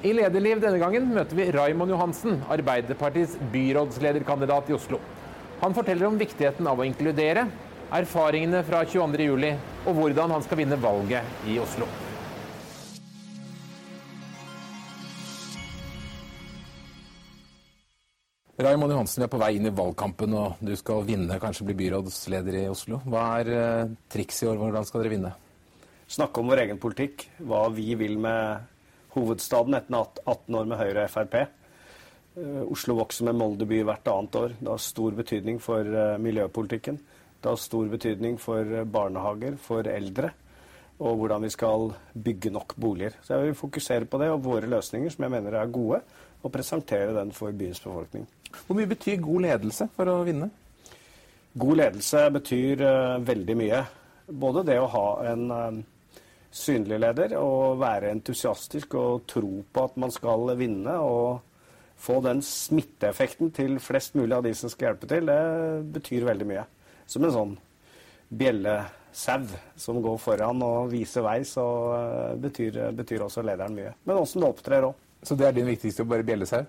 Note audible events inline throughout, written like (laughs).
I Lederliv denne gangen møter vi Raimond Johansen, Arbeiderpartiets byrådslederkandidat i Oslo. Han forteller om viktigheten av å inkludere, erfaringene fra 22.07. og hvordan han skal vinne valget i Oslo. Raimond Johansen, vi er på vei inn i valgkampen, og du skal vinne, kanskje bli byrådsleder i Oslo. Hva er eh, trikset i år? Hvordan skal dere vinne? Snakke om vår egen politikk. Hva vi vil med hovedstaden etter 18 år med Høyre og Frp. Eh, Oslo vokser med Molde by hvert annet år. Det har stor betydning for eh, miljøpolitikken. Det har stor betydning for barnehager, for eldre, og hvordan vi skal bygge nok boliger. Så jeg vil fokusere på det og våre løsninger, som jeg mener er gode, og presentere den for byens befolkning. Hvor mye betyr god ledelse for å vinne? God ledelse betyr veldig mye. Både det å ha en synlig leder og være entusiastisk og tro på at man skal vinne. og få den smitteeffekten til flest mulig av de som skal hjelpe til, det betyr veldig mye. Som en sånn bjellesau som går foran og viser vei, så uh, betyr, betyr også lederen mye. Men åssen det opptrer òg. Så det er din viktigste jobb, bare bjellesau?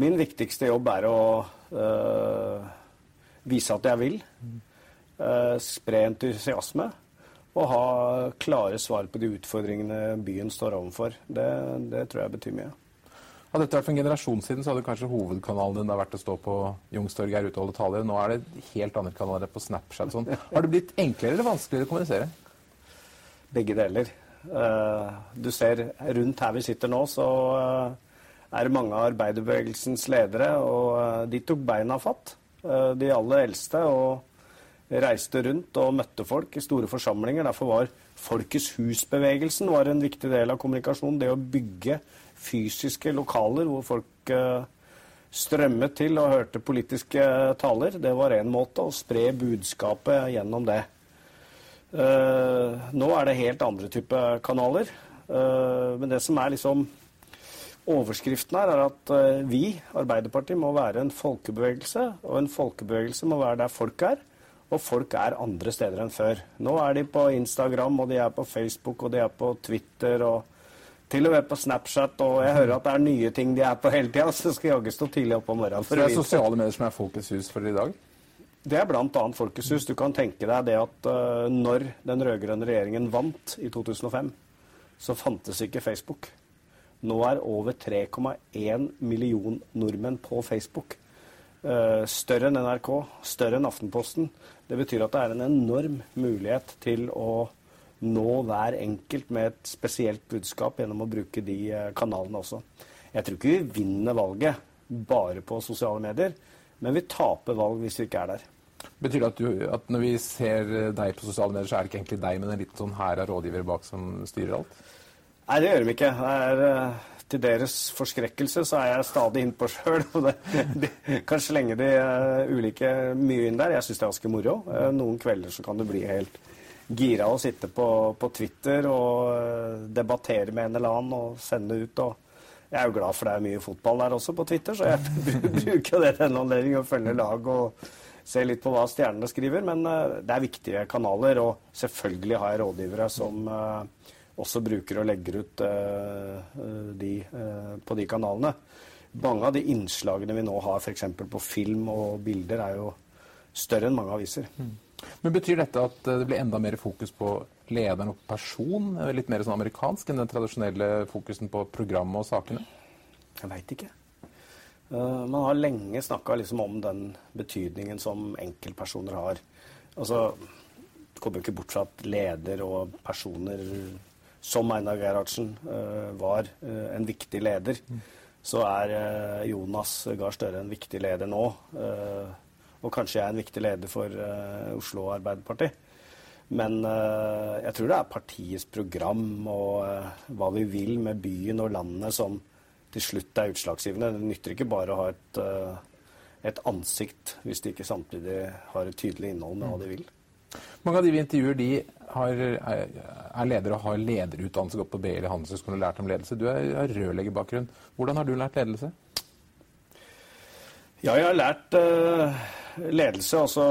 Min viktigste jobb er å øh, vise at jeg vil. Øh, spre entusiasme. Og ha klare svar på de utfordringene byen står overfor. Det, det tror jeg betyr mye. Hadde dette vært for en generasjon siden, så hadde kanskje hovedkanalen din vært å stå på Youngstorget her ute og holde taler. Nå er det helt andre kanaler på Snapchat. Sånn. Har det blitt enklere eller vanskeligere å kommunisere? Begge deler. Uh, du ser rundt her vi sitter nå, så er er mange av arbeiderbevegelsens ledere, og eh, de tok beina fatt. Eh, de aller eldste. og reiste rundt og møtte folk i store forsamlinger. Derfor var Folkets hus-bevegelsen en viktig del av kommunikasjonen. Det å bygge fysiske lokaler hvor folk uh, strømmet til og hørte politiske taler. Det var én måte å spre budskapet gjennom det. Uh, nå er det helt andre typer kanaler. Men det som er liksom Overskriften her er at eh, vi, Arbeiderpartiet, må være en folkebevegelse. Og en folkebevegelse må være der folk er. Og folk er andre steder enn før. Nå er de på Instagram, og de er på Facebook, og de er på Twitter, og til og med på Snapchat. Og jeg hører at det er nye ting de er på hele tida, (laughs) så skal jaggu stå tidlig opp om morgenen. så det er sosiale medier som er Folkets hus for i dag? Det er bl.a. Folkets hus. Du kan tenke deg det at uh, når den rød-grønne regjeringen vant i 2005, så fantes ikke Facebook. Nå er over 3,1 million nordmenn på Facebook. Uh, større enn NRK, større enn Aftenposten. Det betyr at det er en enorm mulighet til å nå hver enkelt med et spesielt budskap gjennom å bruke de uh, kanalene også. Jeg tror ikke vi vinner valget bare på sosiale medier, men vi taper valg hvis vi ikke er der. Betyr det at, du, at når vi ser deg på sosiale medier, så er det ikke egentlig deg, men en liten sånn hær av rådgivere bak som styrer alt? Nei, det gjør de ikke. Er, uh, til deres forskrekkelse så er jeg stadig innpå sjøl. kan slenge de uh, ulike mye inn der. Jeg syns det er ganske moro. Uh, noen kvelder så kan du bli helt gira og sitte på, på Twitter og debattere med en eller annen og sende ut. og jeg er jo glad for det er mye fotball der også på Twitter, så jeg (laughs) bruker det til en anledning å følge lag og se litt på hva stjernene skriver. Men det er viktige kanaler, og selvfølgelig har jeg rådgivere som også bruker og legger ut uh, de, uh, på de kanalene. Mange av de innslagene vi nå har f.eks. på film og bilder, er jo større enn mange aviser. Mm. Men Betyr dette at det blir enda mer fokus på lederen og person? Litt mer sånn amerikansk enn den tradisjonelle fokusen på programmet og sakene? Jeg veit ikke. Uh, man har lenge snakka liksom om den betydningen som enkeltpersoner har. Altså, det kommer ikke bort fra at leder og personer som Einar Gerhardsen uh, var uh, en viktig leder, mm. så er uh, Jonas Gahr Støre en viktig leder nå. og kanskje jeg er en viktig leder for Oslo Arbeiderparti. Men jeg tror det er partiets program og hva vi vil med byen og landet som til slutt er utslagsgivende. Det nytter ikke bare å ha et, et ansikt hvis de ikke samtidig har et tydelig innhold med hva de vil. Mange av de vi intervjuer, de har, er leder og har lederutdannelse, gått på BI eller Handelshøyskolen og lært om ledelse. Du har rørleggerbakgrunn. Hvordan har du lært ledelse? Ja, jeg har lært uh, ledelse. Altså,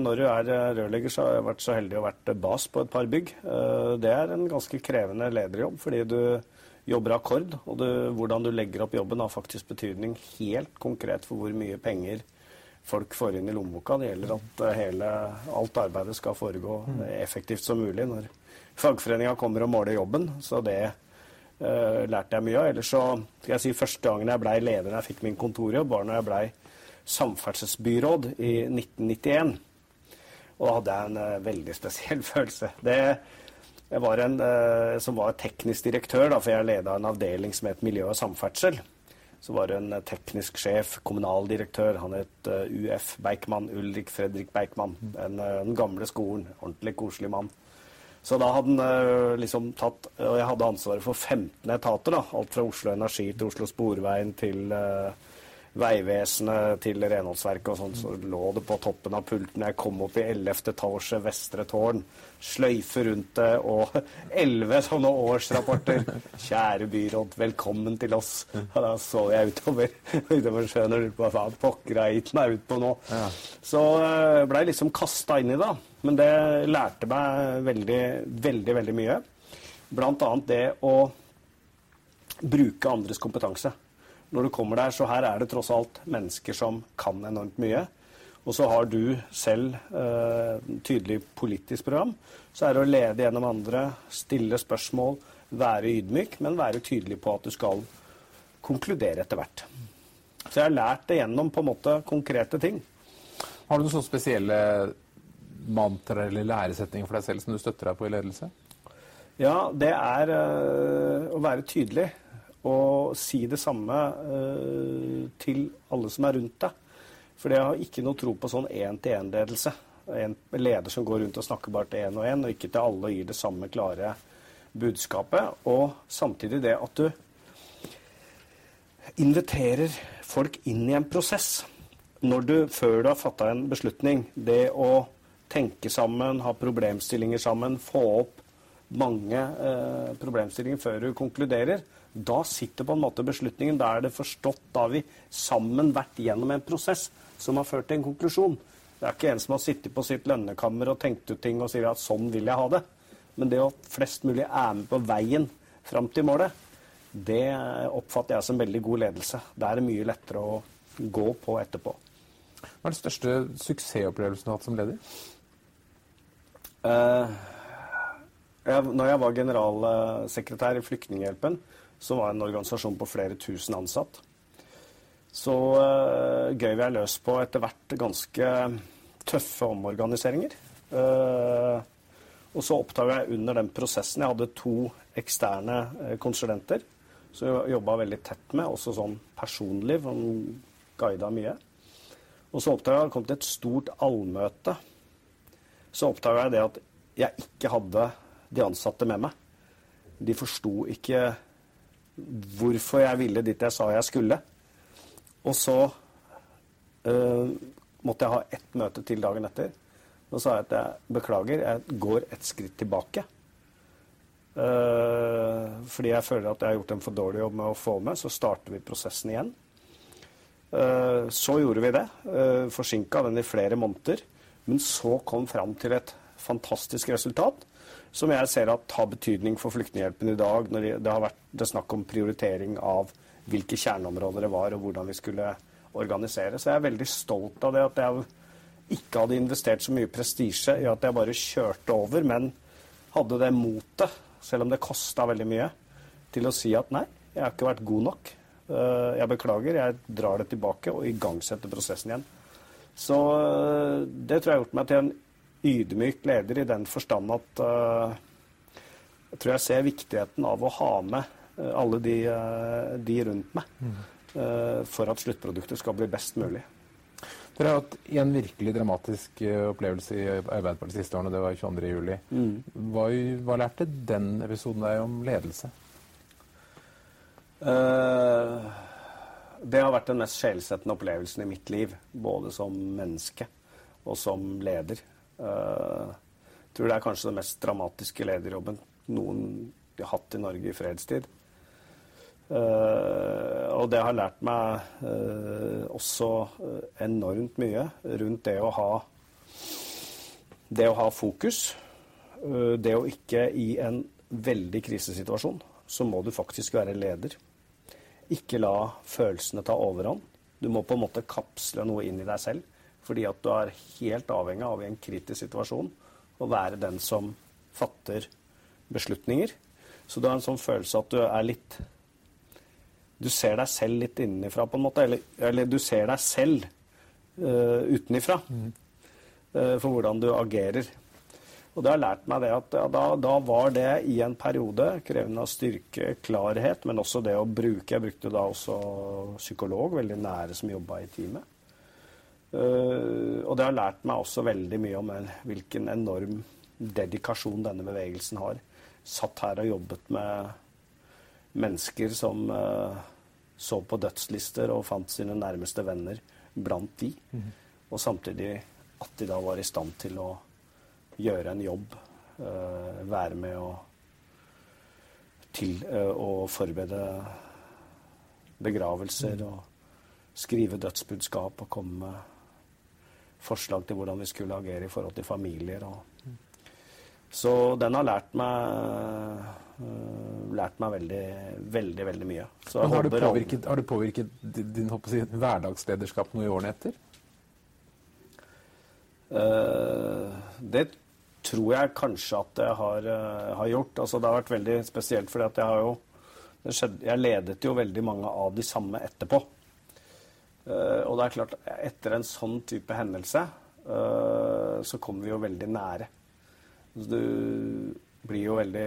når du er eh, rørlegger, så har jeg vært så heldig å vært bas på et par bygg. Uh, det er en ganske krevende lederjobb, fordi du jobber akkord. Og du, hvordan du legger opp jobben, har faktisk betydning helt konkret for hvor mye penger folk får inn i lommeboka. Det gjelder at eh, hele, alt arbeidet skal foregå effektivt som mulig når fagforeninga kommer og måler jobben. Så det uh, lærte jeg mye av. Ellers så skal jeg si første gangen jeg blei leder jeg fikk min kontorjobb, var når jeg blei samferdselsbyråd i 1991. Og da hadde jeg en uh, veldig spesiell (laughs) følelse. Det jeg var en uh, som var teknisk direktør, da, for jeg leda en avdeling som het miljø og samferdsel. Så var det en uh, teknisk sjef, kommunaldirektør. Han het uh, UF Beikmann, Ulrik Fredrik Beikmann. Den, den gamle skolen. Ordentlig koselig mann. Så da hadde han liksom tatt Og jeg hadde ansvaret for 15 etater. da, Alt fra Oslo Energi til Oslo Sporveien til Vegvesenet til renholdsverket og sånn, så lå det på toppen av pulten. Jeg kom opp i 11. etasje, vestre tårn, sløyfe rundt det og (laughs) 11 sånne årsrapporter. Kjære byråd, velkommen til oss. Og (laughs) da så jeg utover, (laughs) utover sjøen og lurte på hva pokker jeg gitt meg ut på nå. Ja. Så jeg blei liksom kasta inn i det. Men det lærte meg veldig, veldig, veldig mye. Blant annet det å bruke andres kompetanse når du kommer der. Så her er det tross alt mennesker som kan enormt mye. Og så har du selv eh, tydelig politisk program. Så er det å lede gjennom andre, stille spørsmål, være ydmyk, men være tydelig på at du skal konkludere etter hvert. Så jeg har lært det gjennom på en måte konkrete ting. Har du noen sånne spesielle mantraer eller læresetninger for deg selv som du støtter deg på i ledelse? Ja, det er uh, å være tydelig og si det samme uh, til alle som er rundt deg. For jeg har ikke noe tro på sånn én-til-én-ledelse. En leder som går rundt og snakker bare til én og én, og ikke til alle og gir det samme klare budskapet. Og samtidig det at du inviterer folk inn i en prosess. Når du, før du har fatta en beslutning, det å tenke sammen, ha problemstillinger sammen, få opp mange eh, problemstillinger før du konkluderer, da sitter på en måte beslutningen. Da er det forstått. Da har vi sammen vært gjennom en prosess som har ført til en konklusjon. Det er ikke en som har sittet på sitt lønnekammer og tenkt ut ting og sier at sånn vil jeg ha det. Men det at flest mulig er med på veien fram til målet, det oppfatter jeg som veldig god ledelse. Det er mye lettere å gå på etterpå. Hva er den største suksessopplevelsen du har hatt som leder? Uh, jeg, når jeg var generalsekretær i Flyktninghjelpen, som var en organisasjon på flere tusen ansatt. Så uh, gøy vi er løs på etter hvert ganske tøffe omorganiseringer. Uh, og så oppdaga jeg under den prosessen Jeg hadde to eksterne uh, konsulenter som jeg jobba veldig tett med, også sånn personlig, som guida mye. Og så oppdaga jeg at det kom til et stort allmøte. Så oppdaga jeg det at jeg ikke hadde de ansatte med meg. De forsto ikke hvorfor jeg ville dit jeg sa jeg skulle. Og så uh, måtte jeg ha ett møte til dagen etter. Da sa jeg at jeg beklager, jeg går et skritt tilbake. Uh, fordi jeg føler at jeg har gjort en for dårlig jobb med å få med. Så starter vi prosessen igjen. Uh, så gjorde vi det. Uh, Forsinka den i flere måneder. Men så kom fram til et fantastisk resultat som jeg ser at har betydning for Flyktninghjelpen i dag, når det har vært det snakk om prioritering av hvilke kjerneområder det var, og hvordan vi skulle organisere. Så jeg er veldig stolt av det at jeg ikke hadde investert så mye prestisje i at jeg bare kjørte over, men hadde det motet, selv om det kosta veldig mye, til å si at nei, jeg har ikke vært god nok. Eh, jeg beklager, jeg drar det tilbake og igangsetter prosessen igjen. Så eh, det tror jeg har gjort meg til en ydmyk leder i den forstand at uh, jeg tror jeg ser viktigheten av å ha med uh, alle de, uh, de, rundt meg mm. for at sluttproduktet skal bli best mulig. Dere har hatt en virkelig dramatisk opplevelse i Arbeiderpartiet de siste årene. Det var 22.07. Mm. Hva, hva lærte den episoden deg om ledelse? det har vært den mest sjelsettende opplevelsen i mitt liv. Både som menneske og som leder. Jeg eh, tror det er kanskje den mest dramatiske lederjobben noen har hatt i Norge i fredstid. Uh, og det har lært meg uh, også enormt mye rundt det å ha det å ha fokus. Det å ikke i en veldig krisesituasjon så må du faktisk være leder. Ikke la følelsene ta overhånd. Du må på en måte kapsle noe inn i deg selv. Fordi at du er helt avhengig av i en kritisk situasjon å være den som fatter beslutninger. Så du har en sånn følelse at du er litt Du ser deg selv litt innenfra, på en måte. Eller, eller du ser deg selv uh, utenifra. Mm. Uh, for hvordan du agerer. Og det har lært meg det at ja, da, da, var det i en periode krevende av styrke, klarhet, men også det å bruke Jeg brukte da også psykolog, veldig nære som jobba i teamet. Uh, og det har lært meg også veldig mye om hvilken enorm dedikasjon denne bevegelsen har. Satt her og jobbet med mennesker som uh, så på dødslister og fant sine nærmeste venner blant de. Og samtidig at de da var i stand til å gjøre en jobb. Uh, være med å, til, å forberede begravelser og skrive dødsbudskap og komme med forslag til hvordan vi skulle agere i forhold til familier. Og. Så den har lært meg Uh, lært meg veldig, veldig veldig mye. har, du påvirket, har, du påvirket, din si, hverdagslederskap noe i årene etter? Uh, det tror jeg kanskje at jeg har, uh, har, gjort. Altså, det har vært veldig spesielt, fordi at jeg har jo skjedde, Jeg ledet jo veldig mange av de samme etterpå. Og det er klart, etter en sånn type hendelse så kommer vi jo veldig nære. Du blir jo veldig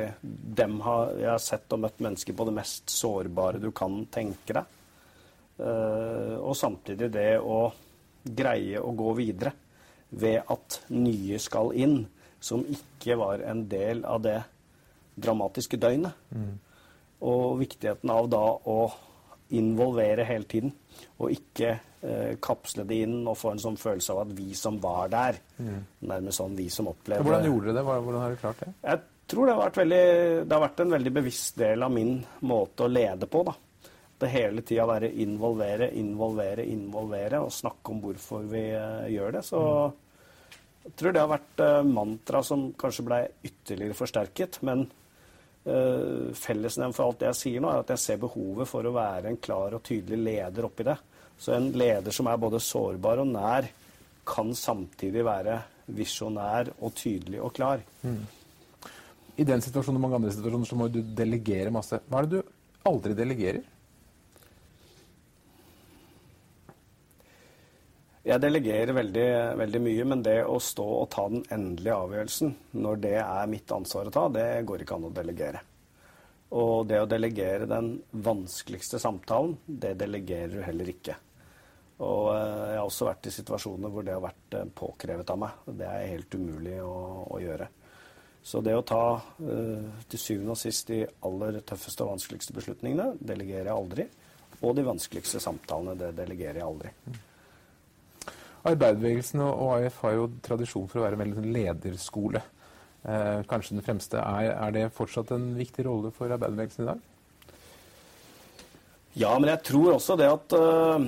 dem har, Jeg har sett og møtt mennesker på det mest sårbare du kan tenke deg. Uh, og samtidig det å greie å gå videre ved at nye skal inn, som ikke var en del av det dramatiske døgnet. Mm. Og viktigheten av da å involvere hele tiden, og ikke eh, kapsle det inn og få en sånn følelse av at vi som var der, mm. nærmest sånn vi som opplevde Hvordan gjorde dere det? Hvordan har dere klart det? Jeg tror det har, vært veldig, det har vært en veldig bevisst del av min måte å lede på. da. Det hele tida være involvere, involvere, involvere og snakke om hvorfor vi eh, gjør det. Så jeg tror det har vært eh, mantra som kanskje ble ytterligere forsterket. Men fellesnevn for alt det jeg sier nå, er at jeg ser behovet for å være en klar og tydelig leder oppi det. Så en leder som er både sårbar og nær, kan samtidig være visjonær og tydelig og klar. Mm i den situasjonen og mange andre situasjoner så må du delegere masse. Hva er det du aldri delegerer? Jeg delegerer veldig, veldig, mye, men det å stå og ta den endelige avgjørelsen når det er mitt ansvar å ta, det går ikke an å delegere. Og det å delegere den vanskeligste samtalen, det delegerer du heller ikke. Og eh, jeg har også vært i situasjoner hvor det har vært eh, påkrevet av meg. Det er helt umulig å, å gjøre. Så det å ta uh, til syvende og sist de aller tøffeste og vanskeligste beslutningene delegerer jeg aldri. Og de vanskeligste samtalene det delegerer jeg aldri. Arbeiderbevegelsen og AIF har jo tradisjon for å være en veldig lederskole. Eh, kanskje den fremste. Er, er, det fortsatt en viktig rolle for arbeiderbevegelsen i dag? Ja, men jeg tror også det at uh,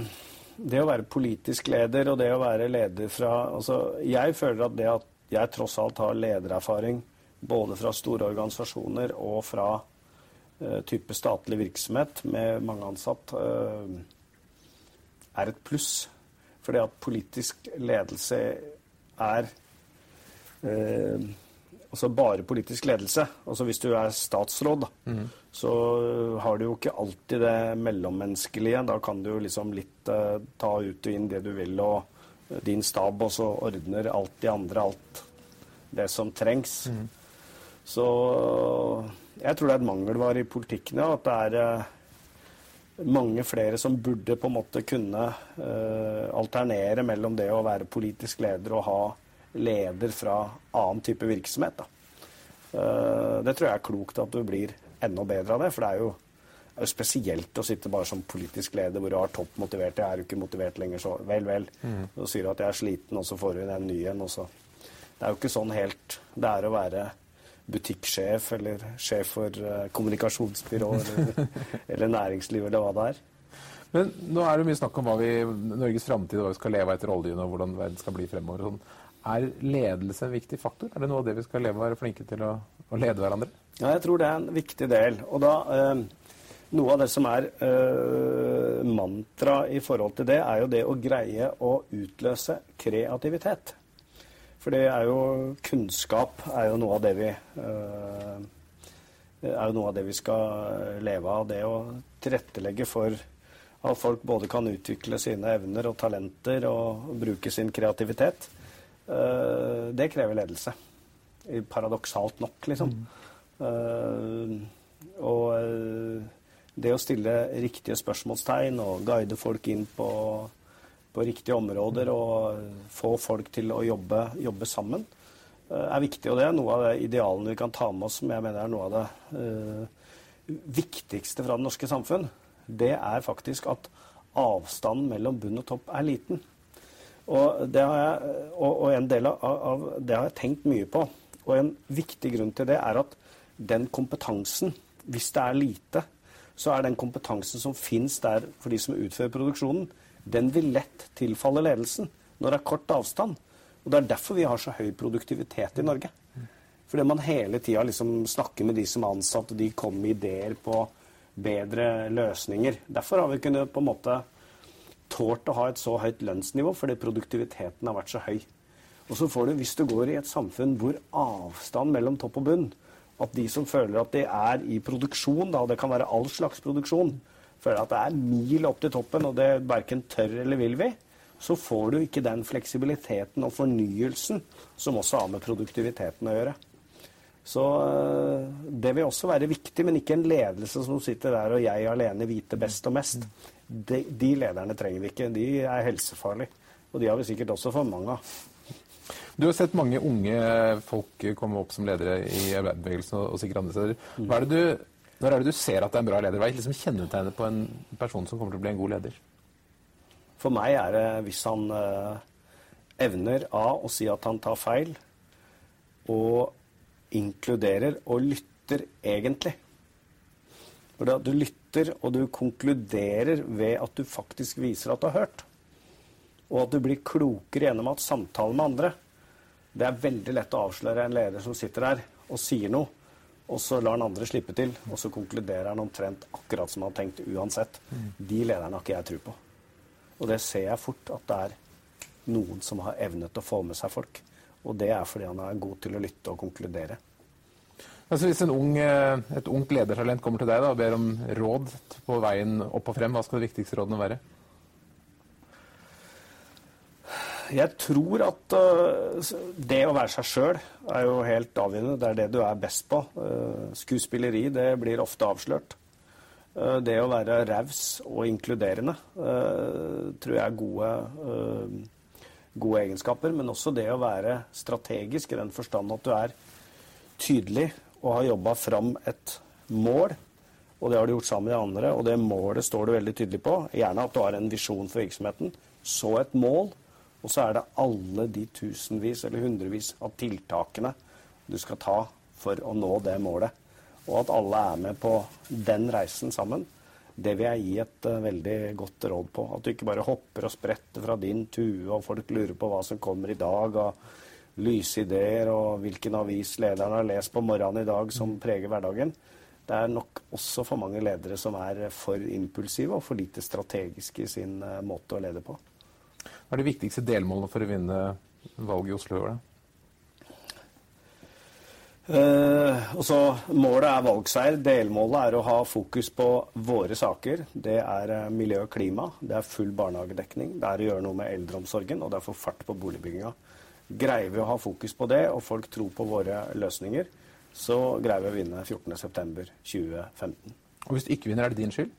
det å være politisk leder og det å være leder fra altså, Jeg føler at det at jeg tross alt har ledererfaring både fra store organisasjoner og fra uh, type statlig virksomhet med mange ansatt, uh, er et pluss. Fordi at politisk ledelse er eh, altså bare politisk ledelse. Altså hvis du er statsråd, mm. så har du jo ikke alltid det mellommenneskelige. Da kan du liksom litt eh, ta ut og inn det du vil, og uh, din stab, og så ordner alt de andre alt det som trengs. Mm. Så jeg tror det er et mangelvare i politikken, ja. At det er uh, mange flere som burde på en måte kunne uh, alternere mellom det å være politisk leder og ha leder fra annen type virksomhet. Uh, det tror jeg er klokt at du blir enda bedre av det. For det er jo, er jo spesielt å sitte bare som politisk leder hvor du har topp motivert. Jeg er jo ikke motivert lenger, så vel, vel. Mm. Så sier du at jeg er sliten, og så får du en ny en. Det er jo ikke sånn helt det er å være butikksjef eller sjef for uh, kommunikasjonsbyrå eller, (laughs) eller, næringsliv eller hva det er. Men nå er det mye snakk om hva vi, Norges framtid og hva vi skal leve av etter oljen og hvordan verden skal bli fremover. Sånn. Er ledelse en viktig faktor? Er det noe av det vi skal leve og være flinke til å å lede hverandre? Ja, jeg tror det er en viktig del. Og da eh, Noe av det som er eh, mantra i forhold til det, er jo det å greie å utløse kreativitet. For det er jo Kunnskap er jo noe av det vi eh, er jo noe av det vi skal leve av. Det å tilrettelegge for at folk både kan utvikle sine evner og talenter og bruke sin kreativitet. Eh, det krever ledelse. Paradoksalt nok, liksom. Mm. Og eh, det å stille riktige spørsmålstegn og guide folk inn på, på riktige områder og få folk til å jobbe, jobbe, sammen, eh, er viktig. Og det er noe av det idealene vi kan ta med oss, som jeg mener er noe av det uh, viktigste fra det norske samfunn. Det er faktisk at avstanden mellom bunn og topp er liten. Og, jeg, og, og en del av, av det har jeg tenkt mye på. Og en viktig grunn til det er at den kompetansen, hvis det er lite, så er den kompetansen som fins der for de som utfører produksjonen, den vil lett tilfalle ledelsen når det er kort avstand. Og Det er derfor vi har så høy produktivitet i Norge. Fordi man hele tida liksom snakker med de som er ansatt, og de kommer med ideer på bedre løsninger. Derfor har vi kunnet på en måte tålt å ha et så høyt lønnsnivå, fordi produktiviteten har vært så høy. Og så får du, hvis du går i et samfunn hvor avstand mellom topp og bunn at de som føler at de er i produksjon, da, og det kan være all slags produksjon, føler at det er mil opp til toppen, og det verken tør eller vil vi, så får du ikke den fleksibiliteten og fornyelsen som også har med produktiviteten å gjøre. Så øh, det vil også være viktig, men ikke en ledelse som sitter der og jeg alene vite best og mest. De, de lederne trenger vi ikke. De er helsefarlige. Og de har vi sikkert også for mange av. Du har sett mange unge folk komme opp som ledere i arbeiderbevegelsen og sikkert andre steder. Hva er det du, når er det du ser at det er en bra leder? Hva er liksom kjennetegnet på en person som kommer til å bli en god leder? For meg er det hvis han uh, evner A å si at han tar feil, og inkluderer og lytter egentlig. For du lytter og du konkluderer ved at du faktisk viser at du har hørt. Og at du blir klokere gjennom at samtalen med andre. Det er veldig lett å avsløre en leder som sitter der og sier noe, og så lar han andre slippe til, og så konkluderer han omtrent akkurat som han har tenkt uansett. De lederne har ikke jeg tro på. Og det ser jeg fort at det er noen som har evnet å få med seg folk. Og det er fordi han er god til å lytte og konkludere. Altså Hvis ung, eh, et ungt ledertalent kommer til deg da, og ber om råd på veien opp og frem, hva skal de viktigste rådene være? Jeg tror at uh, det å være seg sjøl er jo helt avgjørende. Det er det du er best på. Uh, skuespilleri det blir ofte avslørt. Uh, det å være raus og inkluderende tror jeg er gode, gode, egenskaper. Men også det å være strategisk i den forstand at du er tydelig og har jobba fram et mål. Og det har du gjort sammen med de andre, og det målet står du veldig tydelig på. Gjerne at du har en visjon for virksomheten. Så et mål og så er det alle de tusenvis eller hundrevis av tiltakene du skal ta for å nå det målet. Og at alle er med på den reisen sammen, det vil jeg gi et uh, veldig godt råd på. At du ikke bare hopper og spretter fra din tue, og folk lurer på hva som kommer i dag, og lyse ideer, og hvilken avis lederen har lest på morgenen i dag som preger hverdagen. Det er nok også for mange ledere som er for impulsive og for lite strategiske i sin uh, måte å lede på. Hva er de viktigste delmålene for å vinne valget i Oslo i år? Uh, også, Målet er valgseier. Delmålet er å ha fokus på våre saker. Det er uh, miljø og klima, det er full barnehagedekning, det er å gjøre noe med eldreomsorgen, og det er å få fart på boligbygginga. Greier vi å ha fokus på det, og folk tror på våre løsninger, så greier vi å vinne 14.9.2015. Og Hvis du ikke vinner, er det din skyld?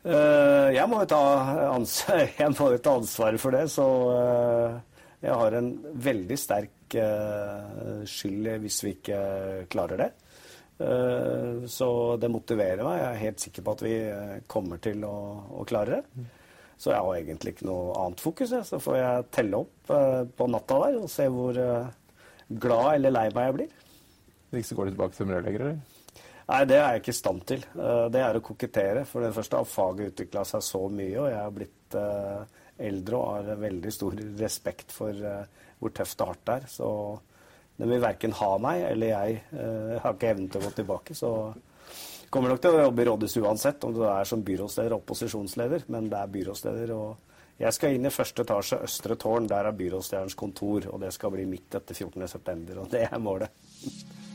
Eh, jeg må jo ta, (laughs) ta, ansvaret for det, så eh, jeg har en veldig sterk eh, skyld hvis vi ikke klarer det. Så det motiverer meg. Jeg er helt sikker på at vi kommer til å, å klare det. Så jeg har egentlig ikke noe annet fokus. Så får jeg telle opp på natta der og se hvor glad eller lei meg jeg blir. Hvis du går tilbake som rørlegger, eller? Nei, det er jeg ikke i stand til. Eh, det er å kokettere. For det første har faget utvikla seg så mye, og jeg har blitt eh, eldre og har veldig stor respekt for eh, hvor tøft og hardt det er. Så de vil verken ha meg eller jeg. Jeg har ikke evnen til å gå tilbake. Så kommer nok til å jobbe i rådhuset uansett, om du er som byrådsleder og opposisjonsleder. Men det er byrådsleder. og Jeg skal inn i første etasje, østre tårn. Der er byrådslederens kontor. Og det skal bli midt etter 14.9. Og det er målet.